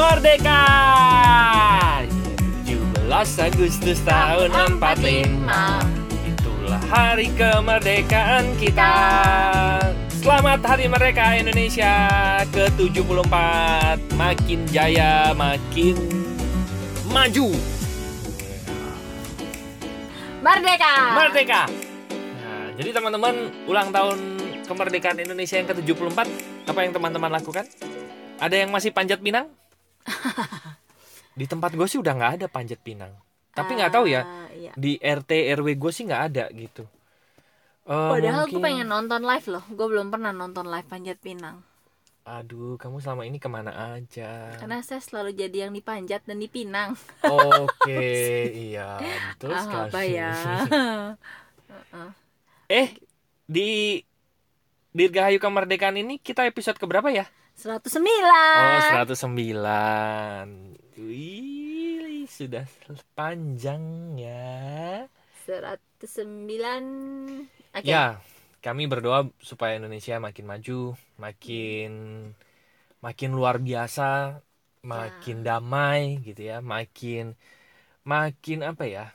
Merdeka 17 Agustus tahun 45 Itulah hari kemerdekaan kita Selamat Hari Merdeka Indonesia ke-74 Makin jaya, makin maju Merdeka. Merdeka Nah, jadi teman-teman ulang tahun kemerdekaan Indonesia yang ke-74 Apa yang teman-teman lakukan? Ada yang masih panjat pinang? Di tempat gue sih udah nggak ada panjat pinang Tapi nggak tahu ya Ah, iya. di RT RW gue sih nggak ada gitu. Eh, Padahal gue mungkin- pengen nonton live loh. Gue belum pernah nonton live panjat pinang. Aduh, kamu selama ini ke mana aja? Karena saya selalu jadi yang dipanjat dan dipinang. Oke, iya betul Ah, sekali. apa ya? eh, di Dirgahayu Kemerdekaan ini kita episode keberapa ya? 109. Oh, 109. Wih, sudah panjang ya. 109. Oke. Ya, kami berdoa supaya Indonesia makin maju, makin makin luar biasa, makin damai gitu ya, makin makin apa ya?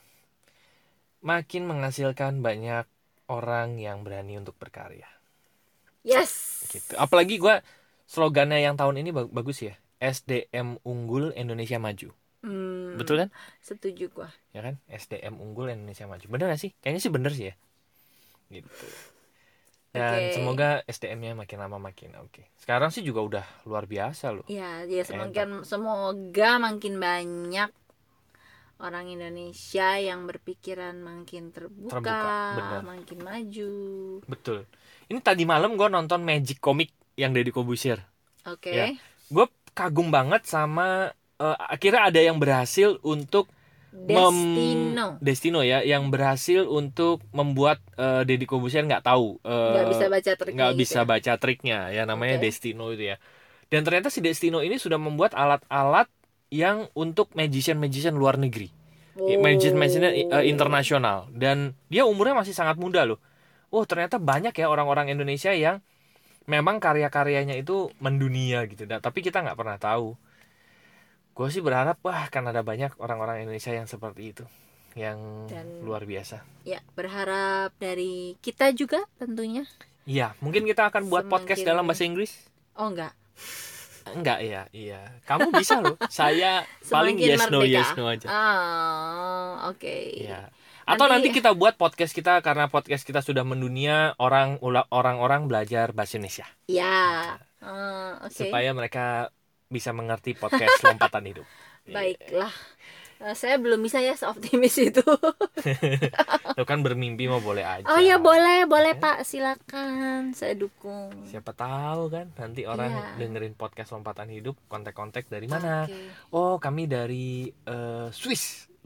Makin menghasilkan banyak orang yang berani untuk berkarya Yes. gitu. Apalagi gua slogannya yang tahun ini bag- bagus ya. SDM unggul Indonesia maju. Hmm, Betul kan? Setuju gua. Ya kan? SDM unggul Indonesia maju. Bener gak sih? Kayaknya sih bener sih ya. Gitu. Dan Oke. semoga SDM-nya makin lama makin oke. Sekarang sih juga udah luar biasa loh. Ya, ya semakin semoga makin banyak orang Indonesia yang berpikiran makin terbuka, Terbuka, makin maju. Betul. Ini tadi malam gue nonton Magic Comic yang Deddy Kobusir. Oke. Ya. Gue kagum banget sama eh, akhirnya ada yang berhasil untuk mem- Destino. Destino ya, yang berhasil untuk membuat eh, Deddy Kobusir nggak tahu eh, nggak bisa baca triknya nggak gitu bisa ya. baca triknya ya namanya Oke. Destino itu ya. Dan ternyata si Destino ini sudah membuat alat-alat yang untuk magician-magician luar negeri. Oh. Magician-magician eh, internasional dan dia umurnya masih sangat muda loh. Oh, ternyata banyak ya orang-orang Indonesia yang memang karya-karyanya itu mendunia gitu. Dan, tapi kita nggak pernah tahu. Gue sih berharap wah kan ada banyak orang-orang Indonesia yang seperti itu, yang Dan- luar biasa. Ya, berharap dari kita juga tentunya. Iya, mungkin kita akan buat podcast Semakin- dalam bahasa Inggris. Oh enggak. Enggak ya, iya. Kamu bisa loh. Saya paling yes no yes no aja. Oh, oke. Iya. Atau Nanti- nanti kita buat podcast kita karena podcast kita sudah mendunia orang orang-orang belajar bahasa Indonesia Ya. Eh, oke. supaya mereka bisa mengerti podcast lompatan hidup. Baiklah. Eh, saya belum bisa ya seoptimis itu. Lo kan bermimpi mau boleh aja. Oh ya boleh, boleh Pak, silakan. Saya dukung. Siapa tahu kan nanti orang Iya. dengerin podcast lompatan hidup kontak-kontak dari mana? Oke. Oh, kami dari eh, Swiss.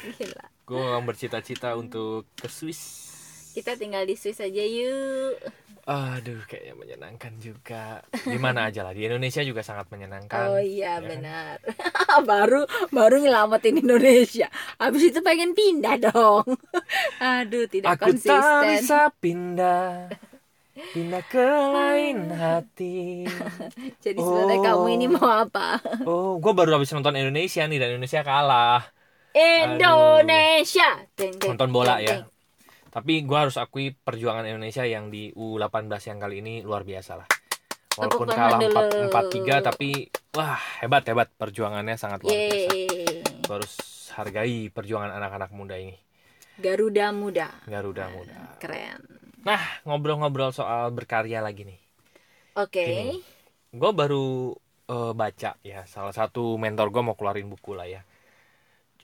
Gila. Gue memang bercita-cita untuk ke Swiss. Kita tinggal di Swiss aja yuk. Aduh, kayaknya menyenangkan juga. Di mana aja lah, di Indonesia juga sangat menyenangkan. Oh iya ya kan? benar. baru baru nyelamatin Indonesia. Habis itu pengen pindah dong. Aduh, tidak Aku tak konsisten. bisa pindah, pindah ke lain hati. Jadi sebenarnya Oh. kamu ini mau apa? Oh, gue baru habis nonton Indonesia nih dan Indonesia kalah. Indonesia. Deng, Nonton bola ya. Tapi gue harus akui perjuangan Indonesia yang di U18 yang kali ini luar biasa lah. Walaupun Tepuk kalah tangan 4 dulu. 4-3 tapi wah hebat hebat perjuangannya sangat luar biasa. Gua harus hargai perjuangan anak-anak muda ini. Garuda muda. Garuda muda. Keren. Nah, ngobrol-ngobrol soal berkarya lagi nih. Oke. Gini. Gue baru eh, baca ya, salah satu mentor gue mau keluarin buku lah ya.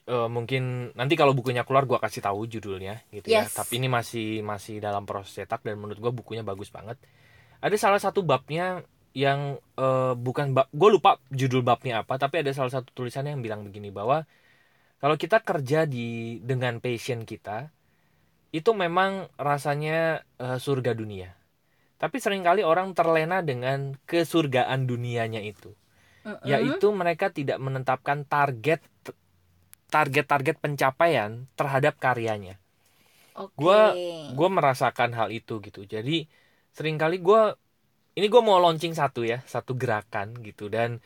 Eh, mungkin nanti kalau bukunya keluar gue kasih tahu judulnya gitu ya. Yes. Tapi ini masih masih dalam proses cetak dan menurut gue bukunya bagus banget. Ada salah satu babnya yang eh, bukan bab, gue lupa judul babnya apa, tapi ada salah satu tulisannya yang bilang begini bahwa kalau kita kerja di dengan passion kita, itu memang rasanya eh, surga dunia. Tapi sering kali orang terlena dengan kesurgaan dunianya itu, Mm-mm. yaitu mereka tidak menetapkan target target-target pencapaian terhadap karyanya. Gua- Gue merasakan hal itu gitu. Jadi sering kali gue ini gue mau launching satu ya, satu gerakan gitu dan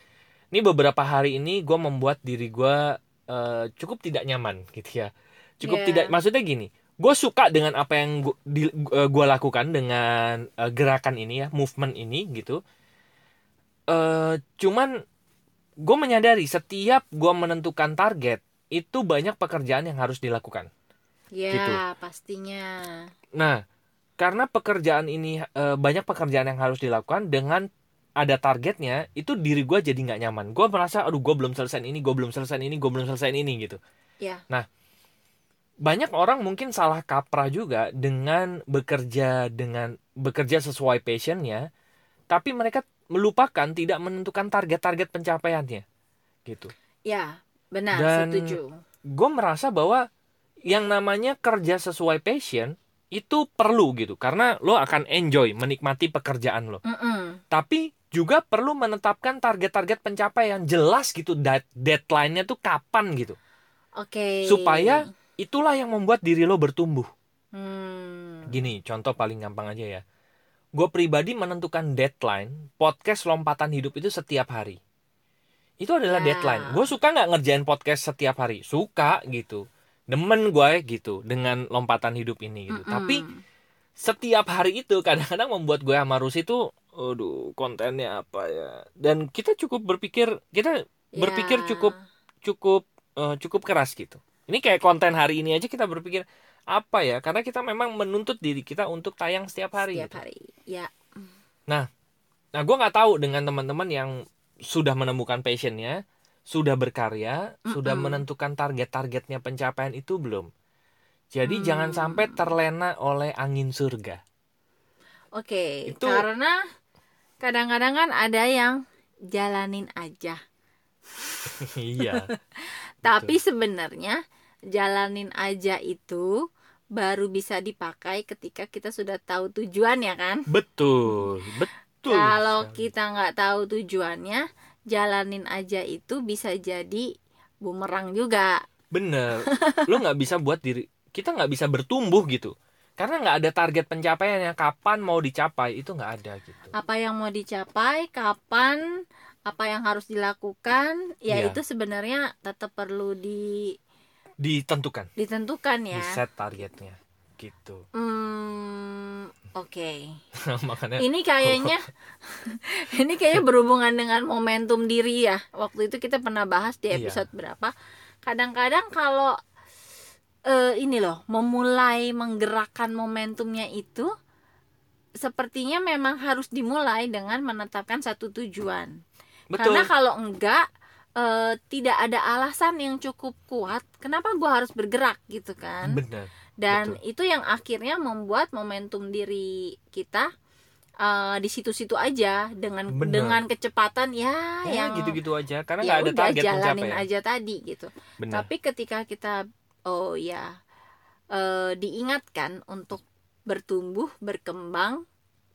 ini beberapa hari ini gue membuat diri gue uh, cukup tidak nyaman gitu ya cukup Yeah. tidak maksudnya gini gue suka dengan apa yang gue gue lakukan dengan uh, gerakan ini ya movement ini gitu Eh cuman gue menyadari setiap gue menentukan target itu banyak pekerjaan yang harus dilakukan Ya, Gitu. pastinya. Nah, karena pekerjaan ini eh, banyak pekerjaan yang harus dilakukan dengan ada targetnya, itu diri gue jadi nggak nyaman. Gue merasa, aduh, gue belum selesai ini, gue belum selesai ini, gue belum selesai ini gitu. Ya. Banyak orang mungkin salah kaprah juga dengan bekerja dengan bekerja sesuai passionnya, tapi mereka melupakan tidak menentukan target-target pencapaiannya, gitu. Ya, benar, Dan- setuju. Gue merasa bahwa yang namanya kerja sesuai passion itu perlu gitu, karena lo akan enjoy menikmati pekerjaan lo. Mm-mm. tapi juga perlu menetapkan target-target pencapaian jelas gitu dat- deadline-nya tuh kapan gitu Oke. Supaya- itulah yang membuat diri lo bertumbuh Hmm. gini contoh paling gampang aja ya gue pribadi menentukan deadline podcast lompatan hidup itu setiap hari itu adalah Ya. deadline gue suka nggak ngerjain podcast setiap hari suka gitu demen gue gitu dengan lompatan hidup ini gitu Mm-mm. tapi setiap hari itu kadang-kadang membuat gue sama Rusi tuh aduh kontennya apa ya dan kita cukup berpikir kita berpikir Ya. cukup cukup eh, cukup keras gitu ini kayak konten hari ini aja kita berpikir apa ya karena kita memang menuntut diri kita untuk tayang setiap hari setiap gitu. hari. Ya. nah gue nggak tahu dengan teman-teman yang sudah menemukan passionnya sudah berkarya sudah Mm-mm. menentukan target-targetnya pencapaian itu belum jadi Hmm. jangan sampai terlena oleh angin surga Oke, Itu- karena kadang-kadang kan ada yang jalanin aja. iya Tapi sebenarnya jalanin aja itu baru bisa dipakai ketika kita sudah tahu tujuan ya kan? betul betul Kalau sekali. kita nggak tahu tujuannya, jalanin aja itu bisa jadi bumerang juga. bener lo nggak bisa buat diri kita nggak bisa bertumbuh gitu karena nggak ada target pencapaiannya kapan mau dicapai itu nggak ada gitu Apa yang mau dicapai, kapan, apa yang harus dilakukan, ya Iya. itu sebenarnya tetap perlu di ditentukan ditentukan di ya. set targetnya gitu Hmm, oke. makanya Ini kayaknya ini kayaknya berhubungan dengan momentum diri ya. Waktu itu kita pernah bahas di Iya. episode berapa. Kadang-kadang kalau eh, ini loh, memulai menggerakkan momentumnya itu sepertinya memang harus dimulai dengan menetapkan satu tujuan. betul Karena kalau enggak eh, tidak ada alasan yang cukup kuat kenapa gua harus bergerak gitu kan bener dan itu yang akhirnya membuat momentum diri kita eh, di situ-situ aja dengan Bener. dengan kecepatan ya, ya yang gitu-gitu aja. Karena ya nggak ada udah target jalanin pencapaian. aja tadi gitu. Bener tapi ketika kita oh ya eh, diingatkan untuk bertumbuh berkembang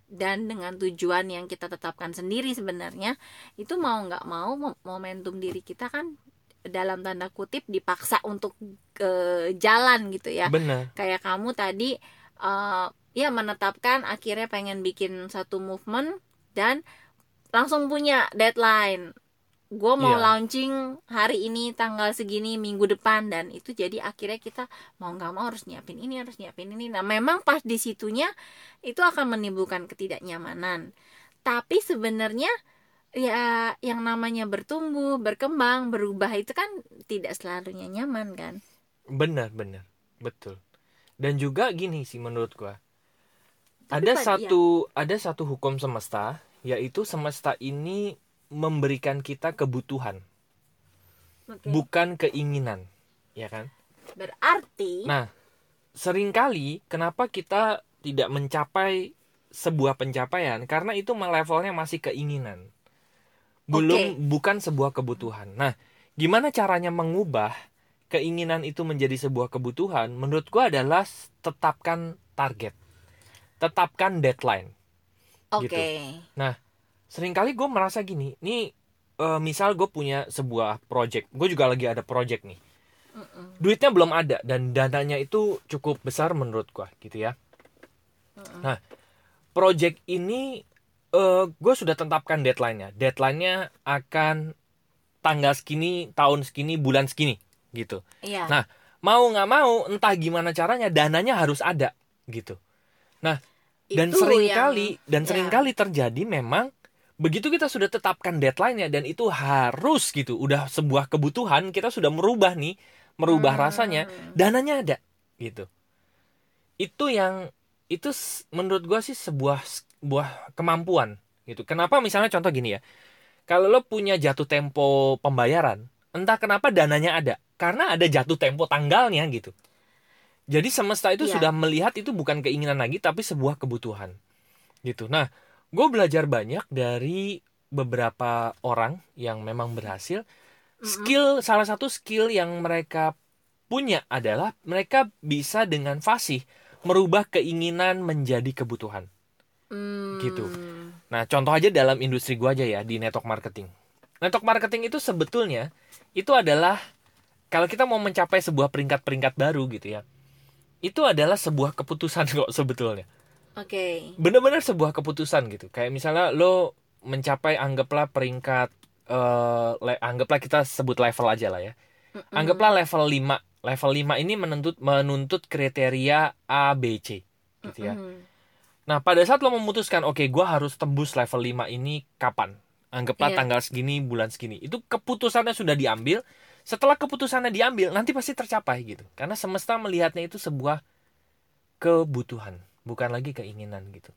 dan dengan tujuan yang kita tetapkan sendiri sebenarnya itu mau nggak mau mo- momentum diri kita kan dalam tanda kutip dipaksa untuk ke jalan gitu ya. Bener kayak kamu tadi eh, ya menetapkan akhirnya pengen bikin satu movement dan langsung punya deadline. Gue mau Iya. launching hari ini tanggal segini minggu depan dan itu jadi akhirnya kita mau nggak mau harus nyiapin ini harus nyiapin ini. Nah memang pas di situnya itu akan menimbulkan ketidaknyamanan. Tapi sebenarnya ya yang namanya bertumbuh berkembang berubah itu kan tidak selalunya nyaman kan? Bener bener betul. Dan juga gini sih menurut gua. Tapi ada pada- satu ada satu hukum semesta yaitu semesta ini memberikan kita kebutuhan. Oke. bukan keinginan ya kan? Berarti Nah, sering kali kenapa kita tidak mencapai sebuah pencapaian? Karena itu levelnya masih keinginan. Belum Oke. bukan sebuah kebutuhan. Nah, gimana caranya mengubah keinginan itu menjadi sebuah kebutuhan? Menurut gua adalah tetapkan target. Tetapkan deadline. oke. gitu. Seringkali gue merasa gini, nih eh, misal gue punya sebuah project, gue juga lagi ada project nih duitnya belum ada dan dananya itu cukup besar menurut gua gitu ya. Nah, project ini eh gue sudah tetapkan deadline-nya. Deadline-nya akan tanggal segini tahun segini bulan segini gitu Iya. Nah, mau nggak mau entah gimana caranya dananya harus ada gitu dan Itu sering yang- kali dan ya. sering kali terjadi memang begitu kita sudah tetapkan deadline ya dan itu harus gitu udah sebuah kebutuhan kita sudah merubah nih merubah Hmm. rasanya dananya ada gitu itu yang itu menurut gua sih sebuah sebuah kemampuan gitu. Kenapa misalnya contoh gini ya kalau lo punya jatuh tempo pembayaran entah kenapa dananya ada karena ada jatuh tempo tanggalnya gitu. Jadi semesta itu Iya. sudah melihat itu bukan keinginan lagi tapi sebuah kebutuhan gitu. Nah gue belajar banyak dari beberapa orang yang memang berhasil. Skill salah satu skill yang mereka punya adalah mereka bisa dengan fasih merubah keinginan menjadi kebutuhan. Hmm. gitu. Nah, contoh aja dalam industri gua aja ya di network marketing. Network marketing itu sebetulnya itu adalah kalau kita mau mencapai sebuah peringkat-peringkat baru gitu ya. Itu adalah sebuah keputusan kok sebetulnya. Oke. Bener-bener sebuah keputusan gitu. Kayak misalnya lo mencapai anggaplah peringkat eh, le- anggaplah kita sebut level aja lah ya. Mm-mm. Anggaplah level 5. Level 5 ini menuntut menuntut kriteria A, B, C gitu ya. Nah, pada saat lo memutuskan, oke, gua harus tembus level 5 ini kapan? Anggaplah Iya. tanggal segini, bulan segini. Itu keputusannya sudah diambil. Setelah keputusannya diambil, nanti pasti tercapai gitu. Karena semesta melihatnya itu sebuah kebutuhan, bukan lagi keinginan gitu.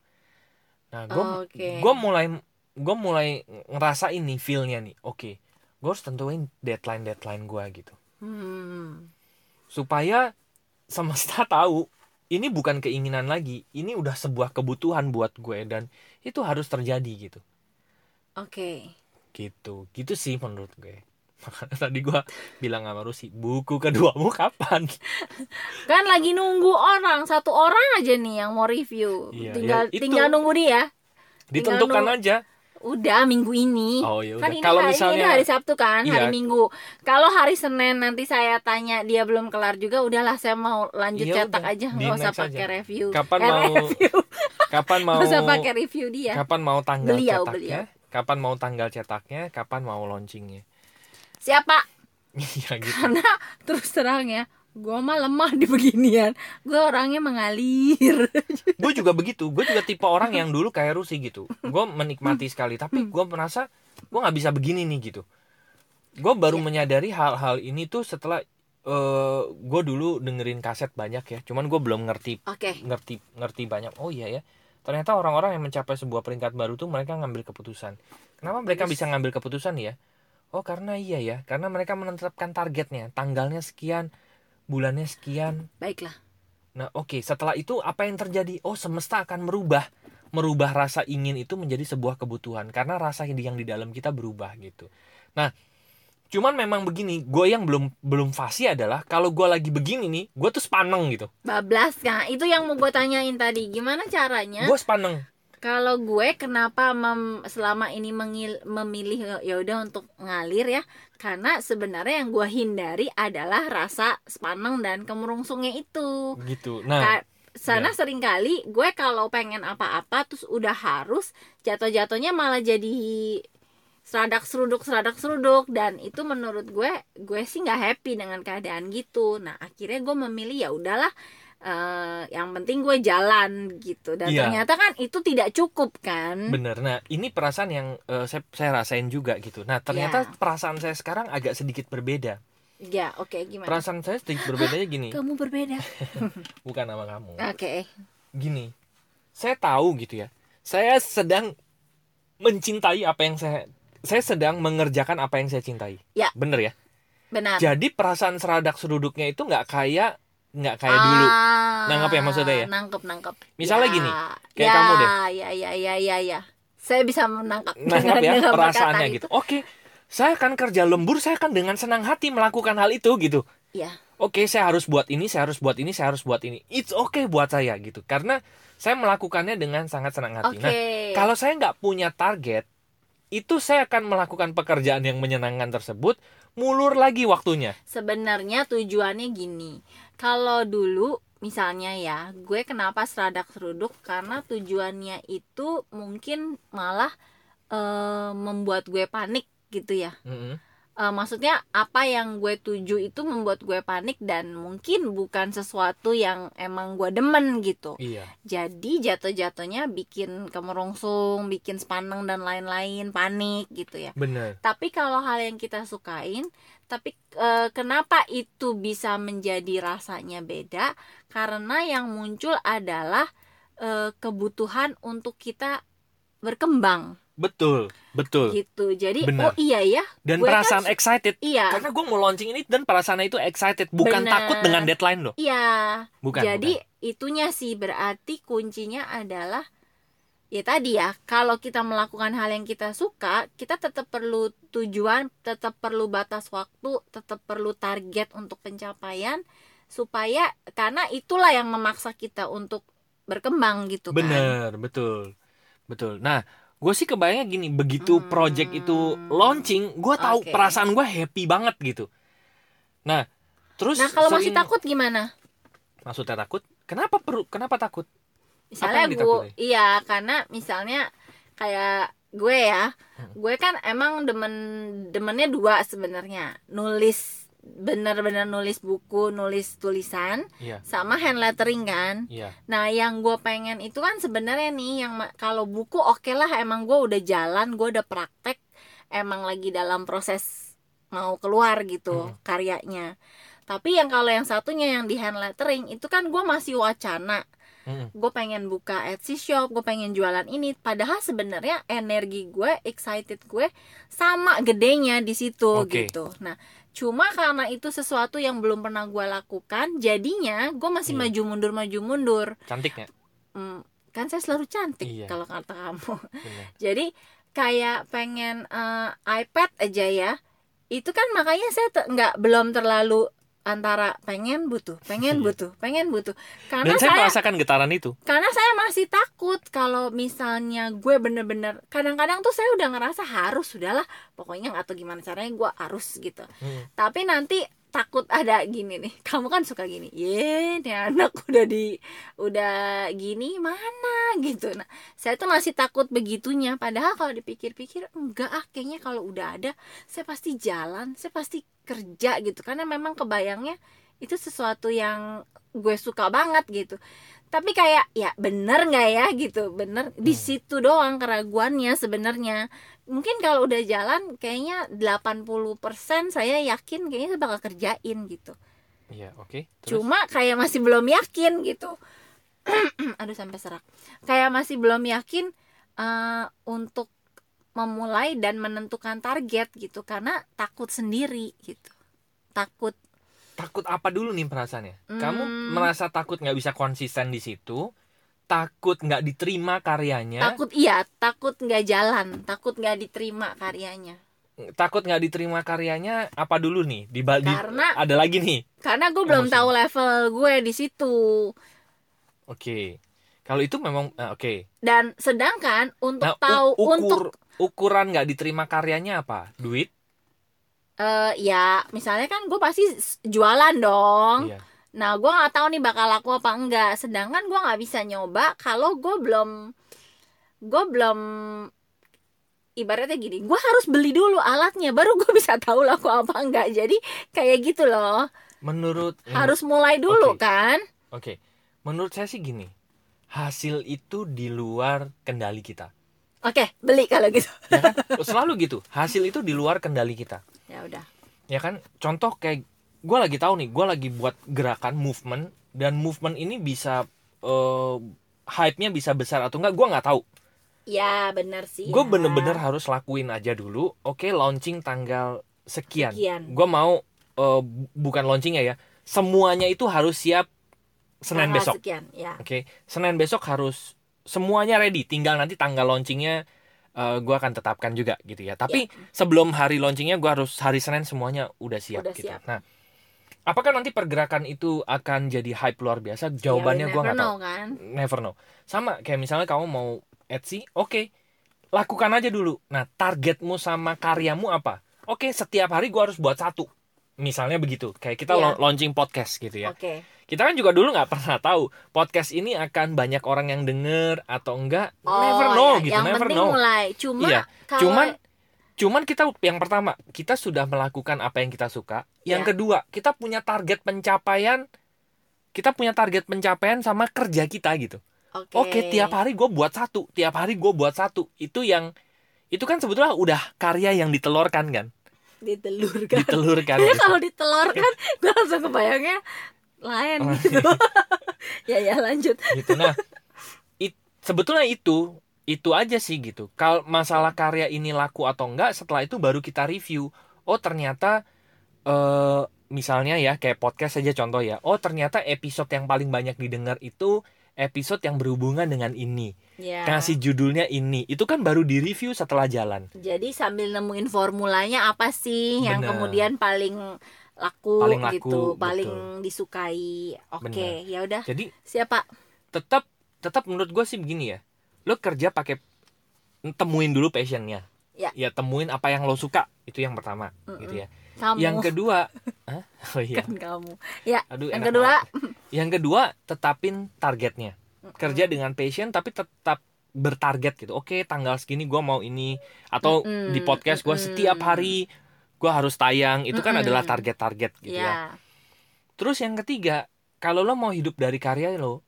Nah, gue Oke. gua mulai gue mulai ngerasa ini feel-nya nih. Oke, gue harus tentuin deadline-deadline gua gitu. Hmm. Supaya semesta tahu ini bukan keinginan lagi, ini udah sebuah kebutuhan buat gue dan itu harus terjadi gitu. Oke. Gitu. Gitu sih menurut gue. Makanya tadi gue bilang sama Rusi, buku keduamu kapan? Kan lagi nunggu orang, satu orang aja nih yang mau review. Iya, tinggal ya itu. tinggal nunggu dia. Ditentukan nunggu. aja. Udah minggu ini. Oh ya Kan ini Kalau hari, misalnya ini hari Sabtu kan, Iya. hari Minggu. Kalau hari Senin nanti saya tanya dia belum kelar juga, udahlah saya mau lanjut Iya cetak udah, aja, nggak usah pakai aja. review. Kapan Eh, mau- review. kapan mau usah pakai review dia. kapan mau tanggal Beliau, cetaknya? beliau. Kapan mau tanggal cetaknya? Kapan mau launchingnya? Siapa? ya gitu. Karena terus terang ya, gue mah lemah di beginian. Gue orangnya mengalir. gue juga begitu. Gue juga tipe orang yang dulu kayak Rusi gitu. Gue menikmati sekali. Tapi gue merasa gue nggak bisa begini nih gitu. Gue baru Iya. menyadari hal-hal ini tuh setelah eh gue dulu dengerin kaset banyak ya. Cuman gue belum ngerti Oke. ngerti ngerti banyak. Oh iya ya. Ternyata orang-orang yang mencapai sebuah peringkat baru tuh mereka ngambil keputusan. Kenapa mereka bisa ngambil keputusan ya? Oh karena iya ya. Karena mereka menetapkan targetnya. Tanggalnya sekian bulannya sekian Baiklah. Nah, oke, setelah itu apa yang terjadi? Oh, semesta akan merubah merubah rasa ingin itu menjadi sebuah kebutuhan karena rasa yang di- yang di dalam kita berubah gitu. Nah, cuman memang begini, gue yang belum belum fasih adalah kalau gue lagi begini nih, gue tuh sepaneng gitu. Bablas kan itu yang mau gue tanyain tadi gimana caranya Gue sepaneng. Kalau gue kenapa mem- selama ini mengil- memilih ya udah untuk ngalir ya karena sebenarnya yang gue hindari adalah rasa sepaneng dan kemerungsungnya itu Gitu. Nah, Ka- sana iya. sering kali gue kalau pengen apa-apa terus udah harus jatuh-jatuhnya malah jadi seradak seruduk seradak seruduk dan itu menurut gue gue sih nggak happy dengan keadaan gitu nah akhirnya gue memilih ya udahlah eh, yang penting gue jalan gitu dan Iya. ternyata kan itu tidak cukup kan bener. Nah, ini perasaan yang eh, saya, saya rasain juga gitu. Nah, ternyata Iya. perasaan saya sekarang agak sedikit berbeda. ya oke gimana Perasaan saya sedikit berbedanya gini, kamu berbeda bukan nama kamu. oke gini saya tahu gitu ya saya sedang mencintai apa yang saya saya sedang mengerjakan apa yang saya cintai Ya. bener ya benar jadi perasaan seradak seruduknya itu nggak kayak nggak kayak dulu. Ah, Nangkep ya maksudnya ya? nangkep nangkep. Misalnya Ya, gini, kayak ya, kamu deh. ya ya ya ya ya. Saya bisa menangkap nangkap ya perasaannya gitu. itu. oke saya akan kerja lembur saya akan dengan senang hati melakukan hal itu gitu. Ya. Oke saya harus buat ini saya harus buat ini saya harus buat ini. It's okay buat saya gitu. Karena saya melakukannya dengan sangat senang hati. Oke. nah Kalau saya nggak punya target, itu saya akan melakukan pekerjaan yang menyenangkan tersebut, mulur lagi waktunya. sebenarnya tujuannya gini kalau dulu misalnya ya gue kenapa seradak seruduk karena tujuannya itu mungkin malah eh, membuat gue panik gitu ya Mm-mm. Eh, maksudnya apa yang gue tuju itu membuat gue panik dan mungkin bukan sesuatu yang emang gue demen gitu. Iya. Jadi jatuh-jatuhnya bikin kemerungsung bikin sepaneng dan lain-lain panik gitu ya. Bener. Tapi kalau hal yang kita sukain tapi eh, kenapa itu bisa menjadi rasanya beda? Karena yang muncul adalah eh, kebutuhan untuk kita berkembang betul betul. Gitu. Jadi Benar. oh iya ya dan kan perasaan su- excited. iya. Karena gue mau launching ini dan perasaan itu excited. Bukan Benar. takut dengan deadline loh. Iya. Bukan jadi bukan. itunya sih berarti kuncinya adalah ya tadi ya kalau kita melakukan hal yang kita suka kita tetap perlu tujuan tetap perlu batas waktu tetap perlu target untuk pencapaian supaya karena itulah yang memaksa kita untuk berkembang gitu kan. Bener betul. Betul. Nah gue sih kebayangnya gini begitu Hmm. project itu launching gue tahu Oke. perasaan gue happy banget gitu nah terus nah kalau masih takut gimana maksudnya takut kenapa perlu kenapa takut misalnya gue iya karena misalnya kayak gue ya Hmm. gue kan emang demen demennya dua sebenarnya nulis bener-bener nulis buku nulis tulisan iya sama hand lettering kan iya nah yang gue pengen itu kan sebenarnya nih yang kalau buku oke lah emang gue udah jalan gue udah praktek emang lagi dalam proses mau keluar gitu Hmm. karyanya tapi yang kalau yang satunya yang di hand lettering itu kan gue masih wacana Mm-mm. gue pengen buka Etsy shop, gue pengen jualan ini. Padahal sebenarnya energi gue, excited gue sama gedenya di situ Oke. gitu. Nah, cuma karena itu sesuatu yang belum pernah gue lakukan, jadinya gue masih Iya. maju mundur maju mundur. cantik ya Hmm, kan saya selalu cantik Iya. kalau kata kamu. Bener. Jadi kayak pengen eh, iPad aja ya. Itu kan makanya saya nggak belum terlalu antara pengen butuh, pengen Iya. butuh, pengen butuh. Karena dan saya saya merasakan getaran itu karena saya masih takut kalau misalnya gue bener-bener kadang-kadang tuh saya udah ngerasa harus sudahlah pokoknya tahu gimana caranya gue harus gitu Mm. tapi nanti takut ada gini nih kamu kan suka gini ye nih anak udah di udah gini mana gitu nah saya tuh masih takut begitunya padahal kalau dipikir-pikir enggak ah kayaknya kalau udah ada saya pasti jalan saya pasti kerja gitu. Karena memang kebayangnya itu sesuatu yang gue suka banget gitu. Tapi kayak ya bener nggak ya gitu? Bener di Hmm. situ doang keraguannya sebenarnya. Mungkin kalau udah jalan kayaknya 80% saya yakin kayaknya saya bakal kerjain gitu. Iya oke. Terus? cuma kayak masih belum yakin gitu. Aduh sampai serak. Kayak masih belum yakin eh, untuk memulai dan menentukan target gitu karena takut sendiri gitu. Takut. Takut apa dulu nih perasaannya? Kamu Hmm. merasa takut nggak bisa konsisten di situ? Takut nggak diterima karyanya? Takut iya takut nggak jalan takut nggak diterima karyanya. Takut nggak diterima karyanya apa dulu nih? Di, Karena- ada lagi nih? karena gue belum tahu level gue di situ. Oke. Kalau itu memang eh, oke. Dan sedangkan untuk nah tahu ukur untuk ukuran nggak diterima karyanya apa? Duit? Eh, ya misalnya kan gue pasti jualan dong. Iya. Nah gue nggak tahu nih bakal laku apa enggak. Sedangkan gue nggak bisa nyoba kalau gue belum gue belum ibaratnya gini gue harus beli dulu alatnya baru gue bisa tahu laku apa enggak. Jadi kayak gitu loh. Menurut harus mulai dulu Oke. kan? Oke. Menurut saya sih gini hasil itu di luar kendali kita oke beli kalau gitu. Ya kan? Selalu gitu. Hasil itu di luar kendali kita. Ya udah. Ya kan? Contoh kayak gue lagi tahu nih gue lagi buat gerakan movement dan movement ini bisa eh, hype-nya bisa besar atau enggak gue nggak tahu. Ya benar sih. Gue ya. bener-bener harus lakuin aja dulu. Oke launching tanggal sekian, Sekian. gue mau bu- bukan launching ya ya. Semuanya itu harus siap senin Tanggal besok. sekian ya. Oke? Senin besok harus semuanya ready. Tinggal nanti tanggal launchingnya eh, gue akan tetapkan juga gitu ya. Tapi sebelum hari launchingnya gue harus hari senin semuanya udah siap Udah gitu. siap. nah apakah nanti pergerakan itu akan jadi hype luar biasa? Jawabannya Ya, gue nggak tahu. kan? Never know. Sama kayak misalnya kamu mau Etsy oke lakukan aja dulu. Nah targetmu sama karyamu apa? Oke setiap hari gua harus buat satu misalnya begitu kayak kita Iya. lo- launching podcast gitu ya oke kita kan juga dulu nggak pernah tahu podcast ini akan banyak orang yang denger atau enggak never know ya, gitu yang never penting know mulai cuma Iya, kalau cuman Cuman kita yang pertama, kita sudah melakukan apa yang kita suka. Yang Ya. kedua, kita punya target pencapaian kita punya target pencapaian sama kerja kita gitu. Oke. Oke, tiap hari gue buat satu, tiap hari gue buat satu. Itu yang itu kan sebetulnya udah karya yang ditelurkan kan, ditelurkan. ditelurkan. Gitu. kalau ditelurkan, gue langsung kebayangnya lain gitu. ya ya lanjut. gitu. Nah, it- sebetulnya itu itu aja sih gitu. Kalau masalah karya ini laku atau enggak, setelah itu baru kita review. Oh ternyata eh misalnya ya kayak podcast saja contoh ya. Oh ternyata episode yang paling banyak didengar itu episode yang berhubungan dengan ini. Ya. Kasih judulnya ini. Itu kan baru di review setelah jalan. Jadi sambil nemuin formulanya apa sih yang Bener. kemudian paling laku, Paling laku, gitu, betul. paling disukai. Oke, ya udah. Jadi Siapa? tetap tetap menurut gue sih begini ya. Lo kerja pakai temuin dulu passionnya. Ya. temuin apa yang lo suka. Itu yang pertama Mm-mm. gitu ya. Kamu Yang kedua, Hah? oh iya. kan kamu. Ya, Aduh, yang kedua, banget. Yang kedua, tetapin targetnya. Kerja dengan passion tapi tetap bertarget gitu. Oke, tanggal segini gua mau ini atau Mm-mm, di podcast gua mm-mm. setiap hari gua harus tayang. Itu kan Mm-mm. adalah target-target gitu ya. ya. Terus yang ketiga, kalau lo mau hidup dari karya lo,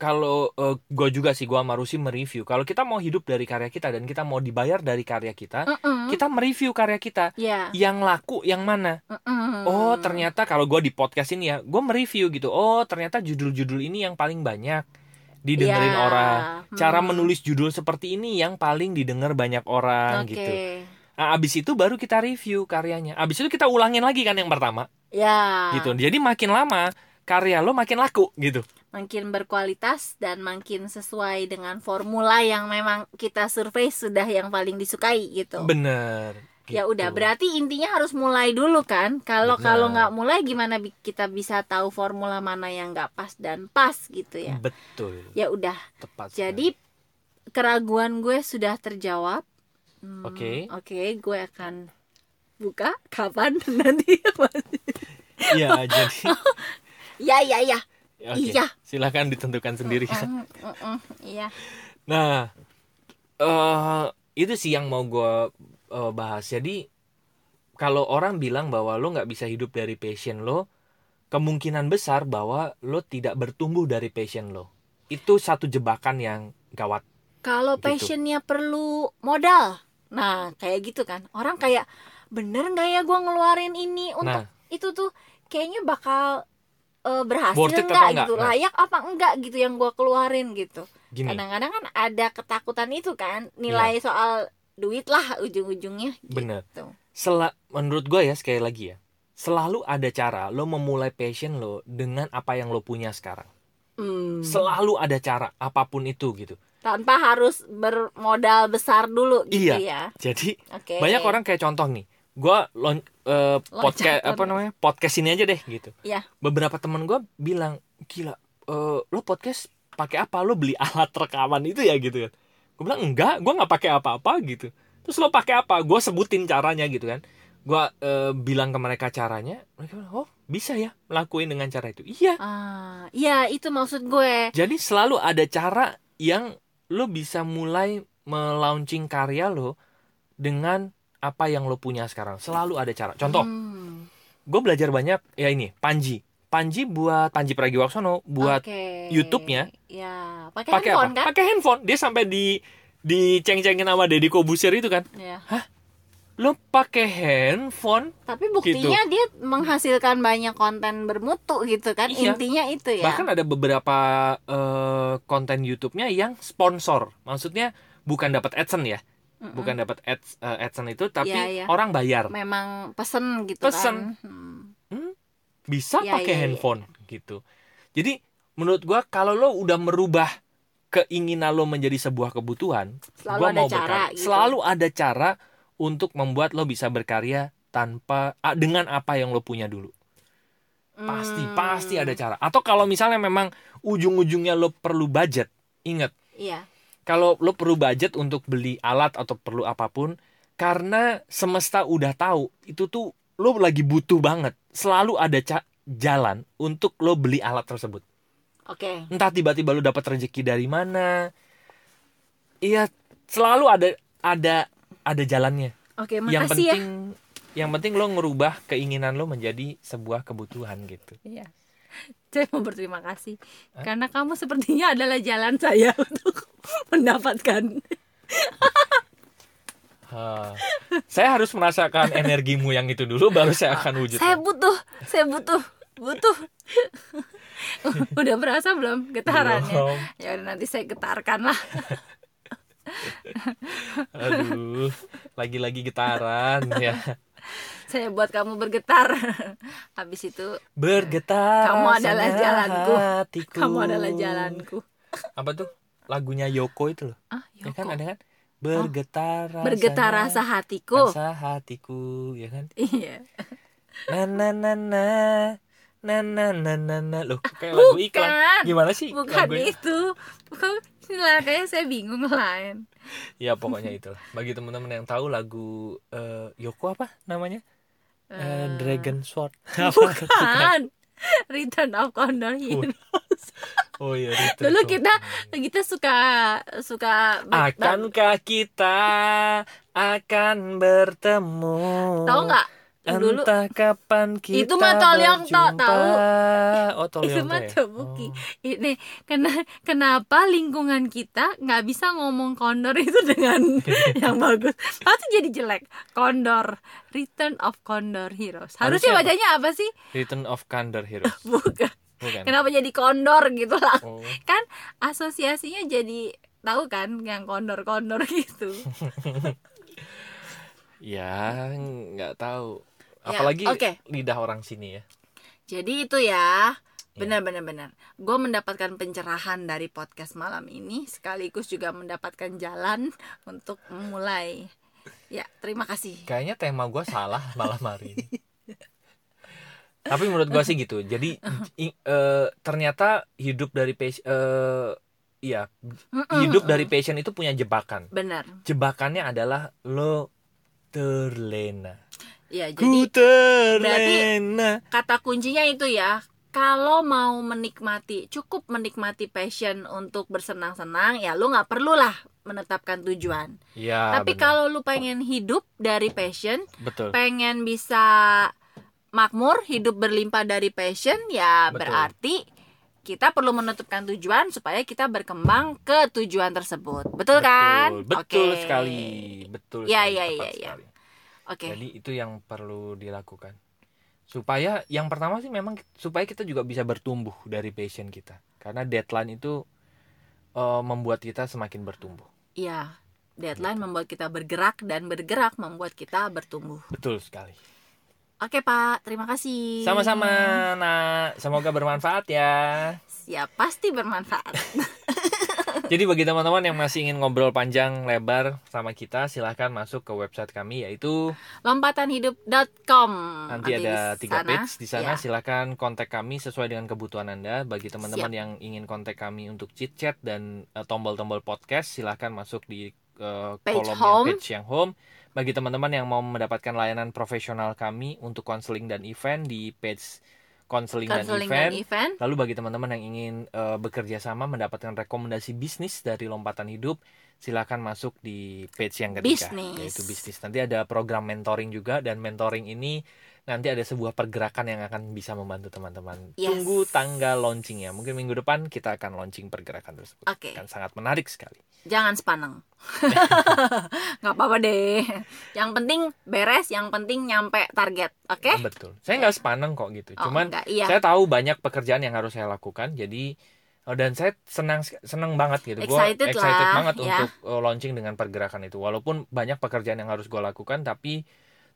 kalau eh, gua juga sih gua sama Rusi mereview. Kalau kita mau hidup dari karya kita dan kita mau dibayar dari karya kita, Mm-mm. kita mereview karya kita. Ya. Yang laku yang mana? Mm-mm. Oh ternyata kalau gue di podcast ini ya gue mereview gitu Oh ternyata judul-judul ini yang paling banyak didengerin Ya. orang Cara Hmm. menulis judul seperti ini yang paling didengar banyak orang Oke. gitu Nah abis itu baru kita review karyanya Abis itu kita ulangin lagi kan yang pertama Ya. gitu Jadi makin lama karya lo makin laku gitu Makin berkualitas dan makin sesuai dengan formula yang memang kita survei sudah yang paling disukai gitu. Bener Ya gitu. udah, berarti intinya harus mulai dulu kan. Kalau Benar. kalau nggak mulai gimana kita bisa tahu formula mana yang nggak pas dan pas gitu ya. Betul Ya udah. tepat Jadi keraguan gue sudah terjawab. Hmm, Oke. Oke, gue akan buka kapan nanti. sekali. Iya jadi ya ya ya. Oke, Iya. Silahkan ditentukan sendiri Mm, mm, mm, Iya. Nah, eh itu sih yang mau gue bahas. Jadi kalau orang bilang bahwa lo nggak bisa hidup dari passion lo, kemungkinan besar bahwa lo tidak bertumbuh dari passion lo. Itu satu jebakan yang gawat. Kalau Gitu. passionnya perlu modal, nah kayak gitu kan. Orang kayak bener nggak ya gue ngeluarin ini untuk Nah, itu tuh kayaknya bakal eh, berhasil nggak gitu, Nah. layak apa enggak gitu yang gue keluarin gitu. Kadang-kadang kan ada ketakutan itu kan, nilai soal duit lah ujung-ujungnya. Bener. Gitu. sela menurut gue ya sekali lagi ya, selalu ada cara lo memulai passion lo dengan apa yang lo punya sekarang. Hmm. Selalu ada cara apa pun itu gitu. Tanpa harus bermodal besar dulu gitu Iya. ya. Jadi Oke. banyak orang kayak contoh nih gue lon eh, podcast apa namanya podcast ini aja deh gitu Iya. beberapa teman gue bilang gila eh, lo podcast pakai apa lo beli alat rekaman itu ya gitu kan gue bilang enggak gue nggak pakai apa-apa gitu terus lo pakai apa gue sebutin caranya gitu kan gue eh, bilang ke mereka caranya mereka bilang oh bisa ya melakuin dengan cara itu iya Ah, iya itu maksud gue. jadi selalu ada cara yang lo bisa mulai melaunching karya lo dengan apa yang lo punya sekarang. Selalu ada cara. Contoh, Hmm. gue belajar banyak ya ini Panji. Panji buat Panji Pragiwaksono buat Oke. YouTube-nya. Ya, pakai handphone apa? kan? Pakai handphone. Dia sampai di diceng-cengin sama Deddy Kobusier itu kan. Ya. Lo pakai handphone, Tapi buktinya dia menghasilkan banyak konten bermutu gitu kan. Iya. Intinya itu ya. bahkan ada beberapa eh, konten YouTube-nya yang sponsor. Maksudnya bukan dapat AdSense ya. Bukan dapat ads, eh, AdSense itu tapi Iya, iya. orang bayar. memang pesen gitu Pesen. kan. Hmm. Bisa Iya, pakai iya. handphone gitu. Jadi menurut gua kalau lo udah merubah keinginan lo menjadi sebuah kebutuhan, Selalu gua ada mau cara berkarya. gitu. Selalu ada cara untuk membuat lo bisa berkarya tanpa dengan apa yang lo punya dulu. Pasti Hmm. pasti ada cara. Atau kalau misalnya memang ujung-ujungnya lo perlu budget, ingat Iya. kalau lo perlu budget untuk beli alat atau perlu apa pun karena semesta udah tahu itu tuh lo lagi butuh banget selalu ada ca- jalan untuk lo beli alat tersebut Oke. entah tiba-tiba lo dapat rezeki dari mana iya selalu ada ada ada jalannya Oke, yang makasih ya. penting yang penting lo ngerubah keinginan lo menjadi sebuah kebutuhan gitu Iya. Saya mau berterima kasih karena kamu sepertinya adalah jalan saya untuk mendapatkan. Ha. saya harus merasakan energimu yang itu dulu baru saya akan wujud Saya butuh, saya butuh, butuh. Udah berasa belum getarannya? Belum. Ya udah nanti saya getarkan lah. aduh lagi-lagi getaran ya Saya buat kamu bergetar. Habis itu bergetar Kamu adalah jalanku. hatiku. kamu adalah jalanku. apa tuh lagunya Yoko itu loh Ah, ya Yoko. kan ada kan bergetar Bergetar rasanya rasa hatiku. rasa hatiku ya kan Iya. na na na na na na na na na loh kayak lagu iklan Bukan. gimana sih Bukan lagunya? itu. Bukan lah kayaknya saya bingung lain. ya pokoknya itulah bagi teman-teman yang tahu lagu eh, Yoko apa namanya Eh, Eh, Dragon Sword Bukan. Return of Condor Hero. oh iya Return Dulu kita kita suka suka akankah kita akan bertemu tahu nggak yang dulu entah kapan kita Itu mah Toliong Tok, berjumpa. tahu. oh itu Toliong mah ya? Tobuki. Oh. Ini kena kenapa lingkungan kita nggak bisa ngomong kondor itu dengan yang bagus? Pasti jadi jelek. Kondor, Return of Condor Heroes. Harusnya Harusnya apa? bacanya apa sih? Return of Condor Heroes Bukan. Bukan Kenapa jadi kondor gitu lah? oh. Kan asosiasinya jadi tahu kan yang kondor-kondor gitu. ya nggak tahu Ya, apalagi oke. lidah orang sini ya Jadi itu ya benar-benar benar. Gue mendapatkan pencerahan dari podcast malam ini sekaligus juga mendapatkan jalan untuk memulai. Ya terima kasih. kayaknya tema gue salah malam hari ini tapi menurut gue sih gitu jadi i- eh, ternyata hidup dari passion eh, iya Mm-mm. hidup dari passion itu punya jebakan benar. jebakannya adalah lo terlena Ya ku jadi terlena kata kuncinya itu ya. Kalau mau menikmati, cukup menikmati passion untuk bersenang-senang, ya lu nggak perlu lah menetapkan tujuan. ya Tapi kalau lu pengen hidup dari passion, betul pengen bisa makmur hidup berlimpah dari passion ya Betul. berarti kita perlu menentukan tujuan supaya kita berkembang ke tujuan tersebut betul, kan betul Oke. sekali betul Ya, sekali, ya, ya, ya. oke Jadi itu yang perlu dilakukan. Supaya yang pertama sih memang supaya kita juga bisa bertumbuh dari passion kita. Karena deadline itu eh, membuat kita semakin bertumbuh. iya deadline membuat kita bergerak dan bergerak membuat kita bertumbuh Betul sekali. Oke pak terima kasih Sama-sama, Nah, semoga bermanfaat ya. ya pasti bermanfaat Jadi bagi teman-teman yang masih ingin ngobrol panjang lebar sama kita, silahkan masuk ke website kami yaitu lompatanhidup.com nanti ada di tiga page di sana. ya. Silahkan kontak kami sesuai dengan kebutuhan anda. Bagi teman-teman yang ingin kontak kami untuk chit chat dan eh, tombol-tombol podcast, silahkan masuk di eh, Page kolom home. page yang home. Bagi teman-teman yang mau mendapatkan layanan profesional kami untuk konseling dan event di page konseling dan event. dan event Lalu bagi teman-teman yang ingin eh, bekerja sama mendapatkan rekomendasi bisnis dari lompatan hidup, silakan masuk di page yang ketiga Bisnis. yaitu bisnis. Nanti ada program mentoring juga dan mentoring ini nanti ada sebuah pergerakan yang akan bisa membantu teman-teman. Yes. Tunggu tanggal launchingnya. Mungkin minggu depan kita akan launching pergerakan tersebut. Oke. Akan sangat menarik sekali. jangan sepaneng nggak apa-apa deh yang penting beres yang penting nyampe target oke Betul. Saya nggak sepaneng kok gitu. Oh, Cuman enggak, iya. saya tahu banyak pekerjaan yang harus saya lakukan. Jadi oh, dan saya senang senang banget gitu. Gua Excited excited lah, banget ya. untuk uh, launching dengan pergerakan itu. Walaupun banyak pekerjaan yang harus gue lakukan, tapi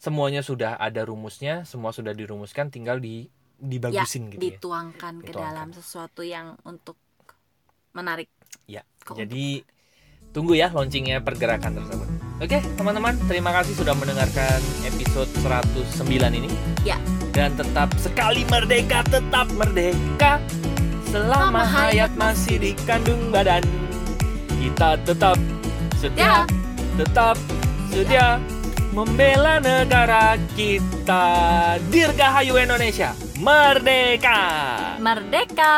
semuanya sudah ada rumusnya, semua sudah dirumuskan, tinggal di dibagusin gitu ya. dituangkan ke Dituangkan. dalam sesuatu yang untuk menarik Ya, Kok Jadi tunggu ya launchingnya pergerakan tersebut. Oke, teman-teman, terima kasih sudah mendengarkan episode 109 ini. Ya. Dan tetap sekali merdeka, tetap merdeka. Selama Selama hayat masih dikandung badan, kita tetap setia, Ya. tetap setia membela negara kita. Dirgahayu Indonesia, merdeka. merdeka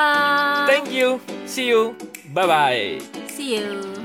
Thank you. See you. Bye bye. see you